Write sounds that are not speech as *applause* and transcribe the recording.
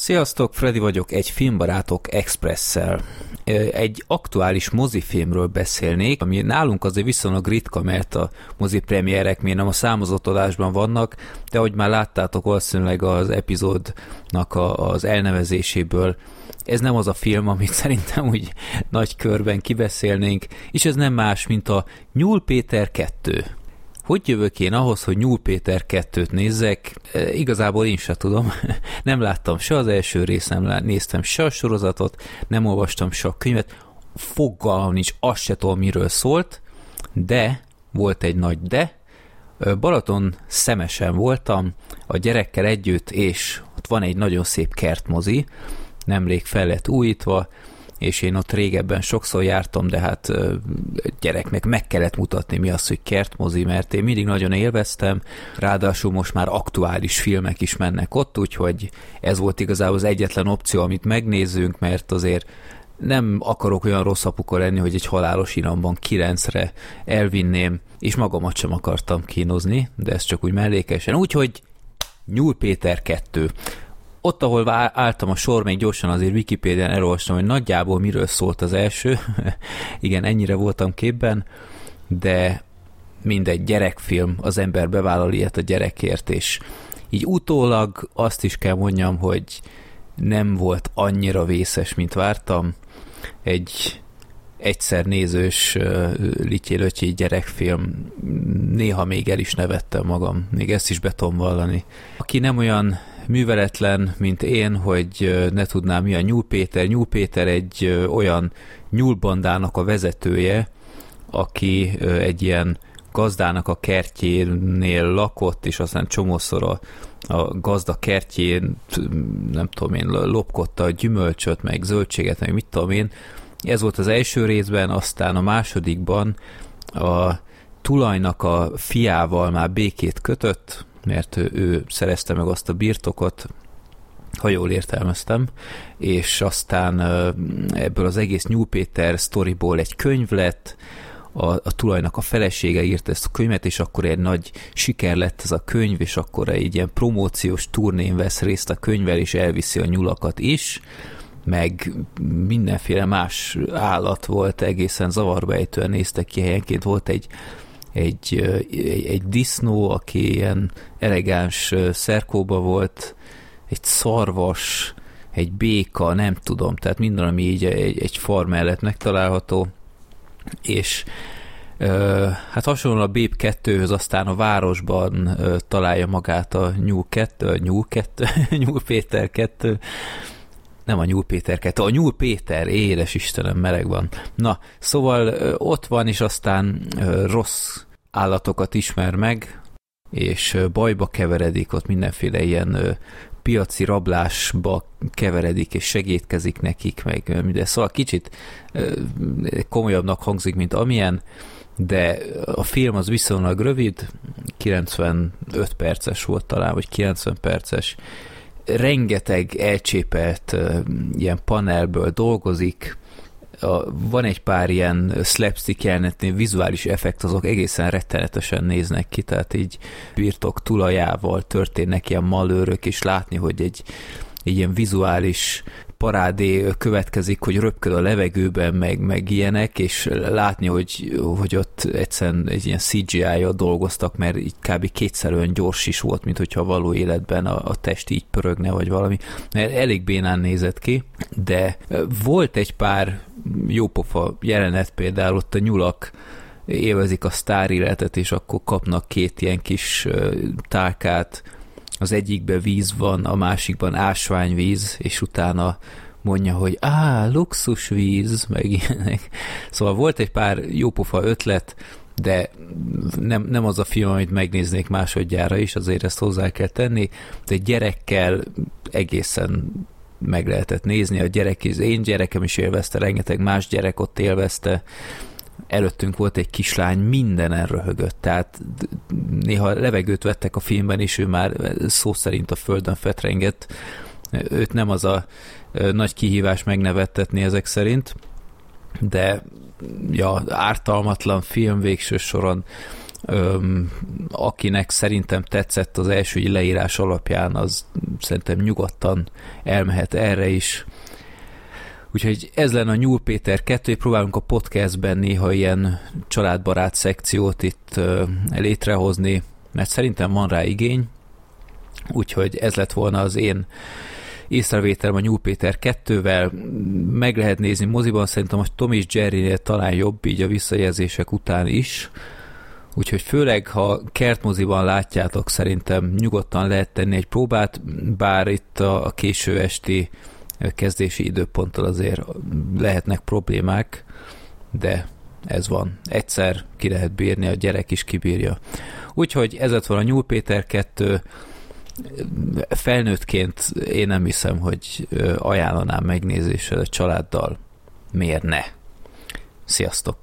Sziasztok, Freddy vagyok, egy filmbarátok Expresszel. Egy aktuális mozifilmről beszélnék, ami nálunk azért viszonylag ritka, mert a mozi premierek még nem a számozott adásban vannak, de ahogy már láttátok valószínűleg az epizódnak a, az elnevezéséből, ez nem az a film, amit *laughs* szerintem úgy nagy körben kibeszélnénk, és ez nem más, mint a Nyúl Péter 2. Hogy jövök én ahhoz, hogy Nyúl Péter 2-t nézzek? E, igazából én sem tudom. *laughs* nem láttam se az első részt, nem néztem se a sorozatot, nem olvastam se a könyvet. Fogalmam nincs, azt se tudom, miről szólt, de volt egy nagy de. Balaton szemesen voltam a gyerekkel együtt, és ott van egy nagyon szép kertmozi, nemrég fel lett újítva, és én ott régebben sokszor jártam, de hát gyereknek meg kellett mutatni mi az, hogy kertmozi, mert én mindig nagyon élveztem, ráadásul most már aktuális filmek is mennek ott, úgyhogy ez volt igazából az egyetlen opció, amit megnézzünk, mert azért nem akarok olyan rossz apuka lenni, hogy egy halálos iramban kilencre elvinném, és magamat sem akartam kínozni, de ez csak úgy mellékesen. Úgyhogy Nyúl Péter 2 ott, ahol álltam a sor, még gyorsan azért Wikipédián elolvastam, hogy nagyjából miről szólt az első. *laughs* Igen, ennyire voltam képben, de mindegy gyerekfilm, az ember bevállal ilyet a gyerekért, és így utólag azt is kell mondjam, hogy nem volt annyira vészes, mint vártam. Egy egyszer nézős uh, gyerekfilm, néha még el is nevettem magam, még ezt is betom vallani. Aki nem olyan műveletlen, mint én, hogy ne tudnám mi a Nyúl Péter. Nyúl Péter egy olyan nyúlbandának a vezetője, aki egy ilyen gazdának a kertjénél lakott, és aztán csomószor a, a gazda kertjén, nem tudom én, lopkodta a gyümölcsöt, meg zöldséget, meg mit tudom én. Ez volt az első részben, aztán a másodikban a tulajnak a fiával már békét kötött, mert ő, szerezte meg azt a birtokot, ha jól értelmeztem, és aztán ebből az egész New Péter sztoriból egy könyv lett, a, a tulajnak a felesége írt ezt a könyvet, és akkor egy nagy siker lett ez a könyv, és akkor egy ilyen promóciós turnén vesz részt a könyvvel, és elviszi a nyulakat is, meg mindenféle más állat volt, egészen zavarbejtően néztek ki helyenként. Volt egy egy, egy, egy disznó, aki ilyen elegáns szerkóba volt, egy szarvas, egy béka, nem tudom, tehát minden, ami így egy, egy far mellett megtalálható, és hát hasonlóan a Bép 2-höz aztán a városban találja magát a Nyúl 2, a Nyúl 2, *laughs* Nyúl Péter 2, nem a Nyúl Péter 2, a Nyúl Péter, édes Istenem, meleg van. Na, szóval ott van, és aztán rossz állatokat ismer meg, és bajba keveredik, ott mindenféle ilyen piaci rablásba keveredik, és segítkezik nekik, meg minden. Szóval kicsit komolyabbnak hangzik, mint amilyen, de a film az viszonylag rövid, 95 perces volt talán, vagy 90 perces, rengeteg elcsépelt ilyen panelből dolgozik, a, van egy pár ilyen slapstick jelenetnél vizuális effekt, azok egészen rettenetesen néznek ki, tehát így birtok tulajával történnek ilyen malőrök, és látni, hogy egy, egy ilyen vizuális parádé következik, hogy röpköd a levegőben, meg, meg ilyenek, és látni, hogy, hogy ott egyszerűen egy ilyen CGI-jal dolgoztak, mert így kb. kétszer olyan gyors is volt, mint hogyha való életben a, a test így pörögne, vagy valami. Elég bénán nézett ki, de volt egy pár jópofa jelenet, például ott a nyulak élvezik a sztár életet, és akkor kapnak két ilyen kis tálkát, az egyikben víz van, a másikban ásványvíz, és utána mondja, hogy á, luxusvíz, meg ilyenek. Szóval volt egy pár jópofa ötlet, de nem, nem az a film, amit megnéznék másodjára is, azért ezt hozzá kell tenni, de gyerekkel egészen meg lehetett nézni, a gyerek, az én gyerekem is élvezte, rengeteg más gyerek ott élvezte, előttünk volt egy kislány, mindenen röhögött, tehát néha levegőt vettek a filmben, és ő már szó szerint a földön fetrengett. Őt nem az a nagy kihívás megnevettetni ezek szerint, de ja, ártalmatlan film végső soron Öm, akinek szerintem tetszett az első leírás alapján, az szerintem nyugodtan elmehet erre is. Úgyhogy ez lenne a Nyúl Péter 2, próbálunk a podcastben néha ilyen családbarát szekciót itt létrehozni, mert szerintem van rá igény, úgyhogy ez lett volna az én észrevételem a Nyúl Péter 2-vel, meg lehet nézni moziban, szerintem a Tom és Jerry-nél talán jobb így a visszajelzések után is, úgyhogy főleg, ha kertmoziban látjátok, szerintem nyugodtan lehet tenni egy próbát, bár itt a késő esti kezdési időponttal azért lehetnek problémák, de ez van. Egyszer ki lehet bírni, a gyerek is kibírja. Úgyhogy ez lett volna Nyúl Péter 2, felnőttként én nem hiszem, hogy ajánlanám megnézésre a családdal. Miért ne? Sziasztok!